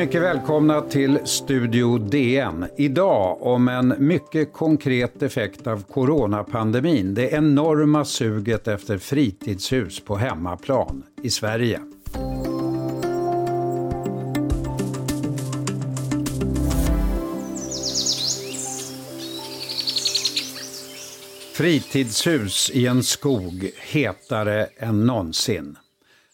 Mycket välkomna till Studio DN. Idag om en mycket konkret effekt av coronapandemin. Det enorma suget efter fritidshus på hemmaplan i Sverige. Fritidshus i en skog hetare än någonsin.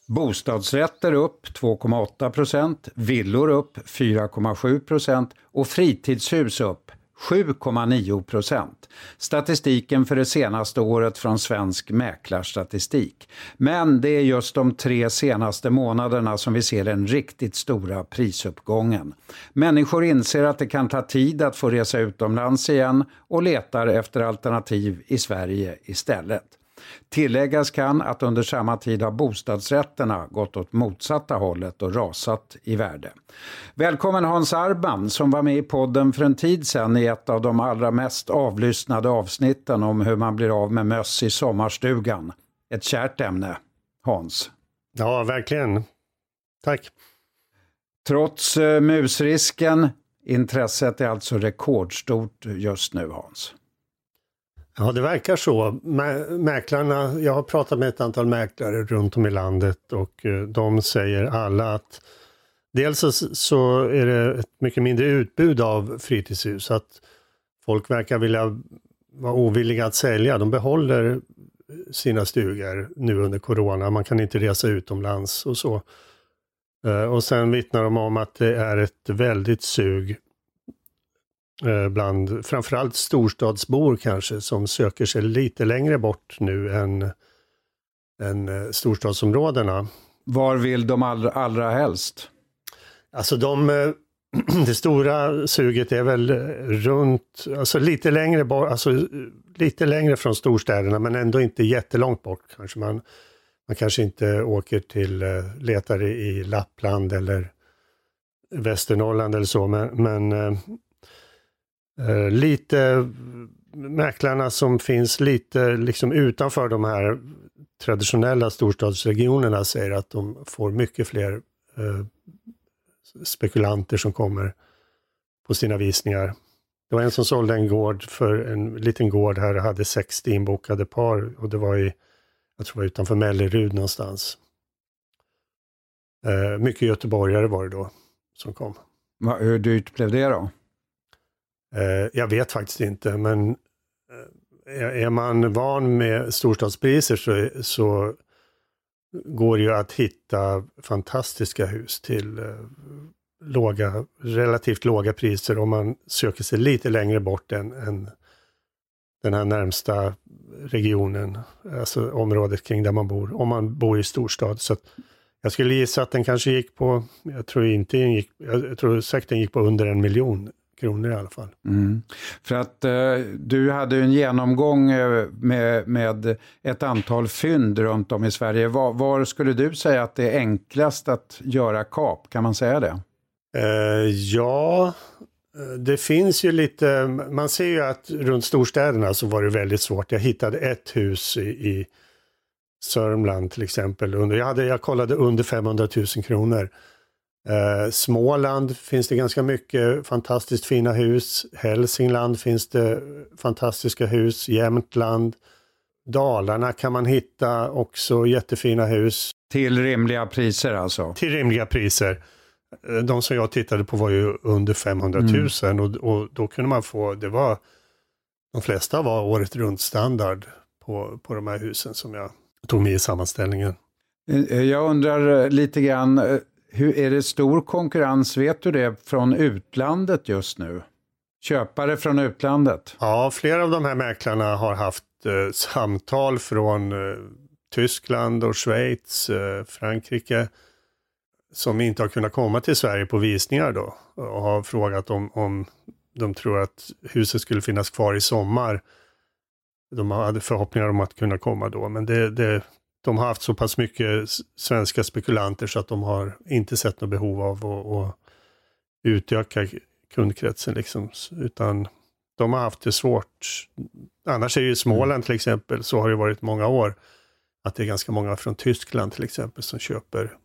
Bostadsrätter upp 2,8 procent, villor upp 4,7 procent och fritidshus upp 7,9 procent. Statistiken för det senaste året från Svensk Mäklarstatistik. Men det är just de tre senaste månaderna som vi ser den riktigt stora prisuppgången. Människor inser att det kan ta tid att få resa utomlands igen och letar efter alternativ i Sverige istället. Tilläggas kan att under samma tid har bostadsrätterna gått åt motsatta hållet och rasat i värde. Välkommen Hans Arban som var med i podden för en tid sedan i ett av de allra mest avlyssnade avsnitten om hur man blir av med möss i sommarstugan. Ett kärt ämne, Hans. Ja, verkligen. Tack. Trots uh, musrisken, intresset är alltså rekordstort just nu, Hans. Ja, det verkar så. Mäklarna, jag har pratat med ett antal mäklare runt om i landet och eh, de säger alla att dels så, är det ett mycket mindre utbud av fritidshus. Att folk verkar vilja vara ovilliga att sälja. De behåller sina stugor nu under corona. Man kan inte resa utomlands och så. Eh, och sen vittnar de om att det är ett väldigt sug bland framförallt storstadsbor kanske som söker sig lite längre bort nu än, än eh, storstadsområdena. Var vill de allra, allra helst? Alltså de, eh, det stora suget är väl runt, alltså lite längre bort, alltså lite längre från storstäderna men ändå inte jättelångt bort. Kanske man, man kanske inte åker till, letar i Lappland eller Västernorrland eller så, men, men Eh, lite mäklarna som finns lite liksom utanför de här traditionella storstadsregionerna säger att de får mycket fler eh, spekulanter som kommer på sina visningar. Det var en som sålde en gård för en liten gård här och hade 60 inbokade par och det var i, jag tror det var utanför Mellerud någonstans. Eh, mycket göteborgare var det då som kom. Hur dyrt blev det då? Eh, jag vet faktiskt inte, men eh, är man van med storstadspriser så, så går det ju att hitta fantastiska hus till eh, låga, relativt låga priser om man söker sig lite längre bort än, än den här närmsta regionen, alltså området kring där man bor, om man bor i storstad. Så jag skulle gissa att den kanske gick på, jag tror inte den gick, jag tror säkert den gick på under en miljon kronor i alla fall. Mm. För att eh, du hade en genomgång eh, med, med ett antal fynd runt om i Sverige. Var, var, skulle du säga att det är enklast att göra kap? Kan man säga det? Eh, ja, eh, det finns ju lite, man ser ju att runt storstäderna så var det väldigt svårt. Jag hittade ett hus i, i Sörmland till exempel. Under, jag, hade, jag kollade under 500 000 kronor. Eh, Småland finns det ganska mycket fantastiskt fina hus. Hälsingland finns det fantastiska hus. Jämtland. Dalarna kan man hitta också jättefina hus. Till rimliga priser alltså? Till rimliga priser. Eh, de som jag tittade på var ju under 500 000 mm. och, och, då kunde man få, det var, de flesta var året runt standard på, på de här husen som jag tog med i sammanställningen. Eh, jag undrar eh, lite grann, hur, är det stor konkurrens, vet du det, från utlandet just nu? Köpare från utlandet? Ja, flera av de här mäklarna har haft eh, samtal från eh, Tyskland och Schweiz, eh, Frankrike, som inte har kunnat komma till Sverige på visningar då och har frågat om, om de tror att huset skulle finnas kvar i sommar. De hade förhoppningar om att kunna komma då, men det, det de har haft så pass mycket svenska spekulanter så att de har inte sett något behov av att, att utöka kundkretsen. Liksom. Utan de har haft det svårt. Annars är ju Småland mm. till exempel, så har det varit många år, att det är ganska många från Tyskland till exempel som köper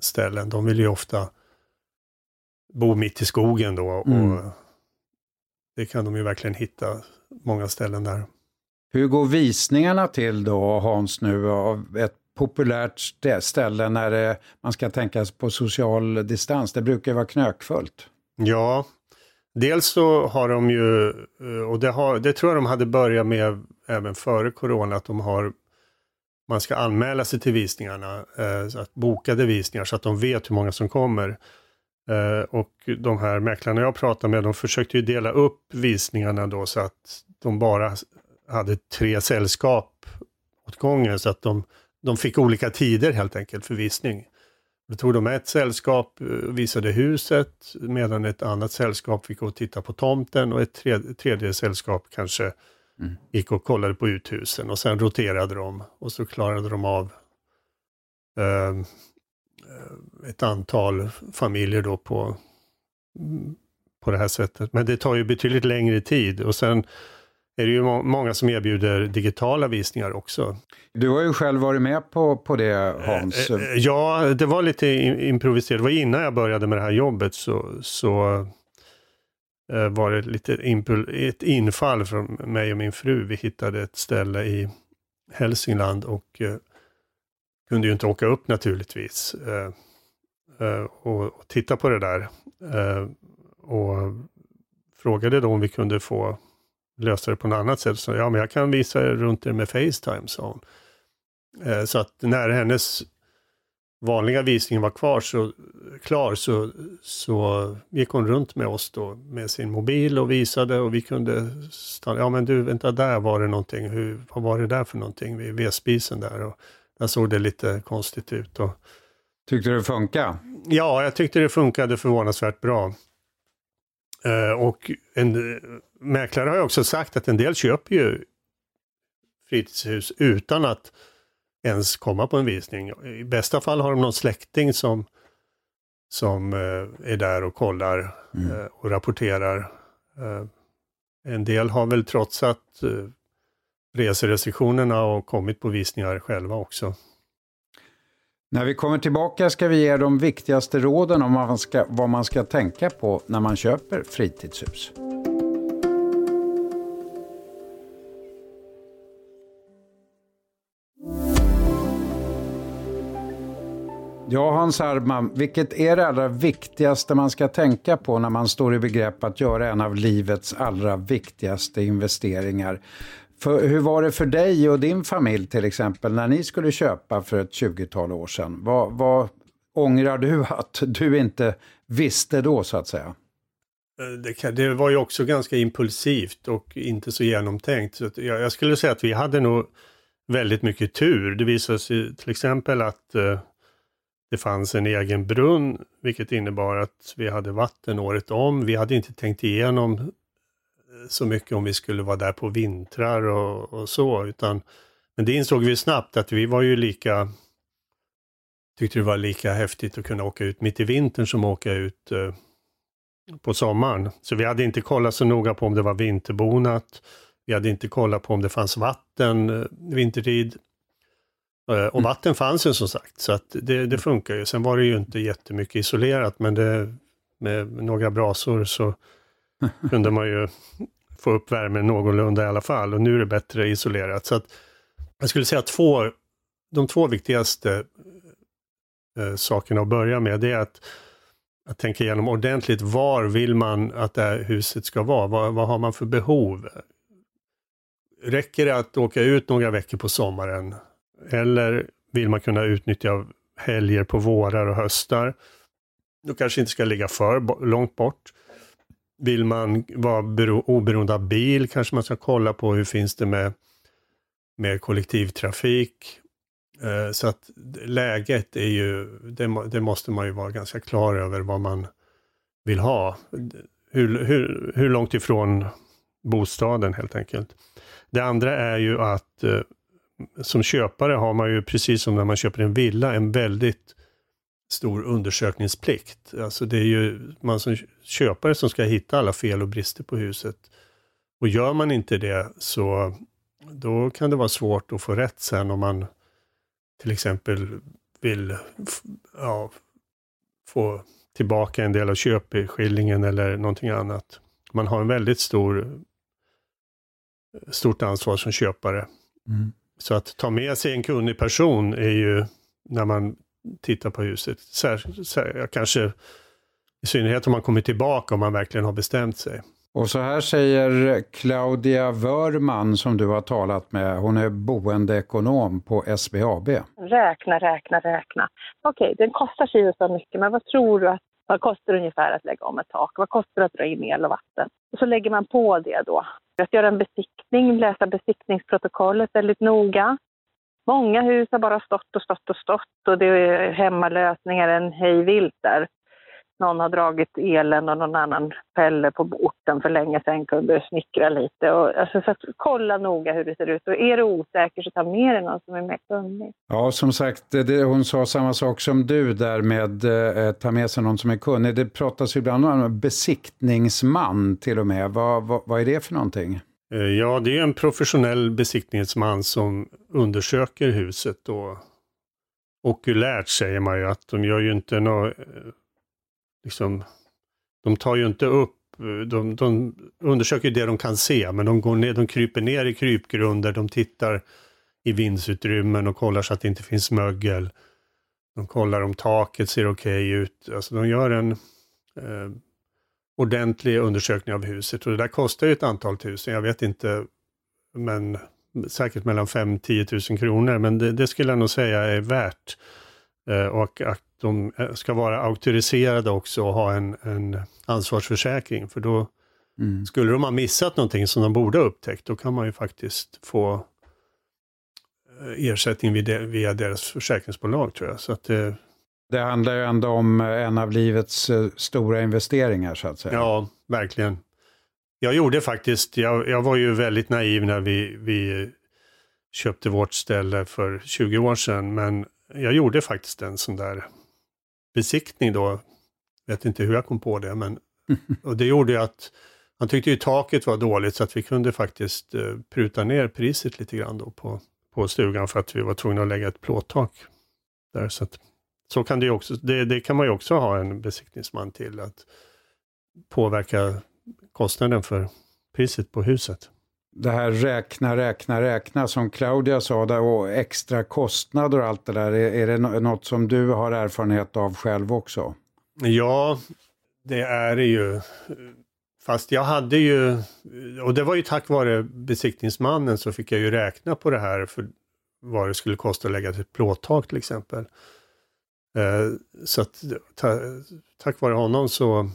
ställen. De vill ju ofta bor mitt i skogen då. Mm. Och det kan de ju verkligen hitta många ställen där. Hur går visningarna till då Hans nu av ett populärt ställe när det, man ska tänka på social distans? Det brukar vara knökfullt. Ja, dels så har de ju, eh, och det, har, det tror jag de hade börjat med även före corona, att de har man ska anmäla sig till visningarna, eh, att bokade visningar så att de vet hur många som kommer. Eh, och de här mäklarna jag pratade med, de försökte ju dela upp visningarna då så att de bara hade tre sällskap åt gången så att de, de fick olika tider helt enkelt för visning. Då tog de ett sällskap och eh, visade huset medan ett annat sällskap fick gå och titta på tomten och ett tredje, tredje sällskap kanske mm. gick och kollade på uthusen och sen roterade de och så klarade de av eh, ett antal familjer då på, på det här sättet. Men det tar ju betydligt längre tid och sen är det ju må många som erbjuder digitala visningar också. Du har ju själv varit med på, på det Hans. Eh, eh, ja, det var lite improviserat. Det var innan jag började med det här jobbet så, så eh, var det lite ett infall från mig och min fru. Vi hittade ett ställe i Hälsingland och kunde ju inte åka upp naturligtvis eh, eh, och, titta på det där. Eh, och frågade då om vi kunde få lösa det på något annat sätt. Så ja, men jag kan visa er runt det med Facetime, sa hon. Eh, så att när hennes vanliga visning var kvar så, klar så, så gick hon runt med oss då med sin mobil och visade och vi kunde stanna. Ja men du, vänta där var det någonting. Hur, vad var det där för någonting vid vedspisen där? Och där såg det lite konstigt ut. Och... Tyckte du det funkade? Ja, jag tyckte det funkade förvånansvärt bra. Uh, och en mäklare har ju också sagt att en del köper ju fritidshus utan att ens komma på en visning. I bästa fall har de någon släkting som, som uh, är där och kollar mm. och rapporterar. en del har väl trotsat reserestriktionerna och kommit på visningar själva också. När vi kommer tillbaka ska vi ge de viktigaste råden om vad man ska, vad man ska tänka på när man köper fritidshus. Ja, Hans Hardman, vilket är det allra viktigaste man ska tänka på när man står i begrepp att göra en av livets allra viktigaste investeringar? För, hur var det för dig och din familj till exempel när ni skulle köpa för ett 20-tal år sedan? Vad, vad ångrar du att du inte visste då så att säga? Eh, det, det, var ju också ganska impulsivt och inte så genomtänkt. Så jag, jag, skulle säga att vi hade nog väldigt mycket tur. Det visade sig till exempel att eh, det fanns en egen brunn, vilket innebar att vi hade vatten året om. Vi hade inte tänkt igenom så mycket om vi skulle vara där på vintrar och, och så, utan men det insåg vi snabbt att vi var ju lika tyckte det var lika häftigt att kunna åka ut mitt i vintern som att åka ut eh, på sommaren. Så vi hade inte kollat så noga på om det var vinterbonat. Vi hade inte kollat på om det fanns vatten eh, vintertid. Eh, och mm. vatten fanns ju som sagt, så att det, det funkar ju. Sen var det ju inte jättemycket isolerat, men det, med några brasor så kunde man ju få upp värmen någorlunda i alla fall och nu är det bättre isolerat. Så att jag skulle säga att två, de två viktigaste eh, sakerna att börja med det är att, att tänka igenom ordentligt var vill man att det här huset ska vara? Vad, vad har man för behov? Räcker det att åka ut några veckor på sommaren? Eller vill man kunna utnyttja helger på vårar och höstar? Då kanske inte ska ligga för långt bort. Vill man vara oberoende av bil kanske man ska kolla på hur finns det med, med kollektivtrafik. Eh, så att läget är ju, det, det, måste man ju vara ganska klar över vad man vill ha. Hur, hur, hur långt ifrån bostaden helt enkelt. Det andra är ju att eh, som köpare har man ju precis som när man köper en villa en väldigt stor undersökningsplikt. Alltså det är ju man som köpare som ska hitta alla fel och brister på huset. Och gör man inte det så då kan det vara svårt att få rätt sen om man till exempel vill ja, få tillbaka en del av köpeskillingen eller någonting annat. Man har en väldigt stor stort ansvar som köpare. Mm. Så att ta med sig en kunnig person är ju, när man tittar på huset, sär, sär, kanske i synnerhet om man kommer tillbaka om man verkligen har bestämt sig. Och så här säger Claudia Wörman som du har talat med. Hon är boendeekonom på SBAB. Räkna, räkna, räkna. Okej, den kostar sig så mycket, men vad tror du att vad kostar det ungefär att lägga om ett tak? Vad kostar det att dra in el och vatten? Och så lägger man på det då. Att göra en besiktning, läsa besiktningsprotokollet väldigt noga. Många hus har bara stått och stått och stått och det är hemmalösningar en hej vilt där någon har dragit elen och någon annan Pelle på orten för länge sedan kunde snickra lite. Och, alltså, så att, kolla noga hur det ser ut och är du osäker så ta med dig någon som är mer kunnig. Ja, som sagt, det, hon sa samma sak som du där med eh, eh, ta med sig någon som är kunnig. Det pratas ibland om besiktningsman till och med. Vad, vad, vad är det för någonting? Eh, ja, det är en professionell besiktningsman som undersöker huset och okulärt säger man ju att de gör ju inte något eh, liksom, de tar ju inte upp, de, de undersöker det de kan se, men de, går ner, de kryper ner i krypgrunder, de tittar i vindsutrymmen och kollar så att det inte finns mögel. De kollar om taket ser okej okay ut. Alltså de gör en eh, ordentlig undersökning av huset och det där kostar ju ett antal tusen, jag vet inte, men säkert mellan 5-10 000 kronor, men det, det, skulle jag nog säga är värt. Eh, och att de eh, ska vara auktoriserade också och ha en, en ansvarsförsäkring. För då mm. skulle de ha missat någonting som de borde ha upptäckt, då kan man ju faktiskt få eh, ersättning via deras försäkringsbolag tror jag. Så att det, det handlar ju ändå om en av livets stora investeringar så att säga. Ja, verkligen. Jag gjorde faktiskt, jag, jag var ju väldigt naiv när vi, vi köpte vårt ställe för 20 år sedan, men jag gjorde faktiskt en sån där besiktning då. Vet inte hur jag kom på det, men och det gjorde att han tyckte ju taket var dåligt så att vi kunde faktiskt eh, pruta ner priset lite grann då på, på stugan för att vi var tvungna att lägga ett plåttak där. Så, att, så kan det, också, det, det kan man ju också ha en besiktningsman till, att påverka kostnaden för priset på huset det här räkna, räkna, räkna som Claudia sa där, och extra kostnader och allt det där. Är, är det något som du har erfarenhet av själv också? Ja, det är det ju. Fast jag hade ju, och det var ju tack vare besiktningsmannen så fick jag ju räkna på det här för vad det skulle kosta att lägga ett plåttak till exempel. Eh, så att tack vare honom så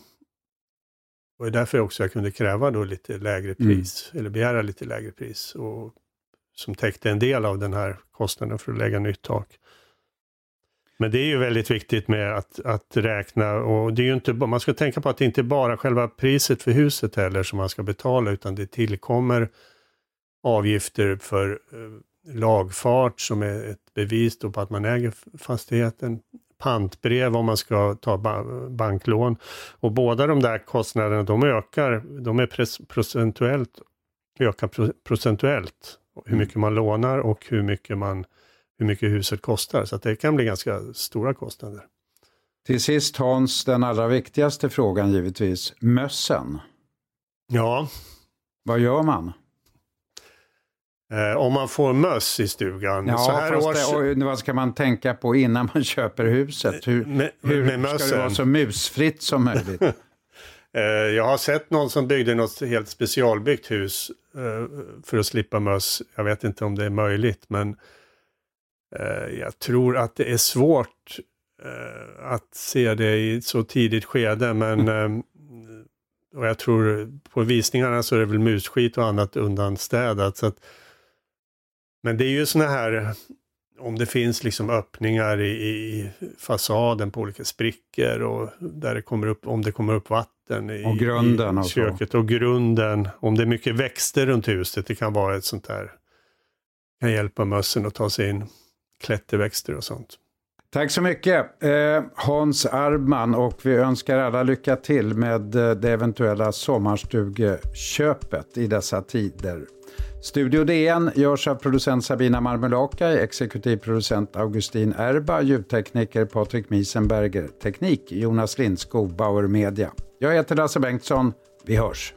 det var därför också jag kunde kräva då lite lägre mm. pris, mm. eller begära lite lägre pris, och, som täckte en del av den här kostnaden för att lägga nytt tak. Men det är ju väldigt viktigt med att, att räkna och det är ju inte, man ska tänka på att det inte bara är själva priset för huset heller som man ska betala utan det tillkommer avgifter för eh, lagfart som är ett bevis på att man äger fastigheten pantbrev om man ska ta banklån. Och båda de där kostnaderna de ökar, de är procentuellt, ökar procentuellt. Hur mm. mycket man lånar och hur mycket, man, hur mycket huset kostar. Så det kan bli ganska stora kostnader. Till sist Hans, den allra viktigaste frågan givetvis, mössen. Ja. Vad gör man? Eh, om man får möss i stugan. Ja, så här års... det, vad ska man tänka på innan man köper huset? Hur, med, hur med ska det vara så musfritt som möjligt? eh, jag har sett någon som byggde något helt specialbyggt hus eh, för att slippa möss. Jag vet inte om det är möjligt, men eh, jag tror att det är svårt att se det i ett så tidigt skede. Men mm. och jag tror på visningarna så är det väl musskit och annat undanstädat. Så att, men det är ju sådana här, om det finns liksom öppningar i, i, fasaden på olika sprickor och där det kommer upp, om det kommer upp vatten i, och grunden i köket och, och grunden. Om det är mycket växter runt huset, det kan vara ett sånt där, kan hjälpa mössen att ta sig in, klätterväxter och sånt. Tack så mycket eh, Hans Arbman och vi önskar alla lycka till med eh, det eventuella sommarstugeköpet i dessa tider. Studio DN görs av producent Sabina Marmulakai, exekutiv producent Augustin Erba, ljudtekniker Patrik Miesenberger, teknik Jonas Lindskog, Bauer Media. Jag heter Lasse Bengtsson. Vi hörs!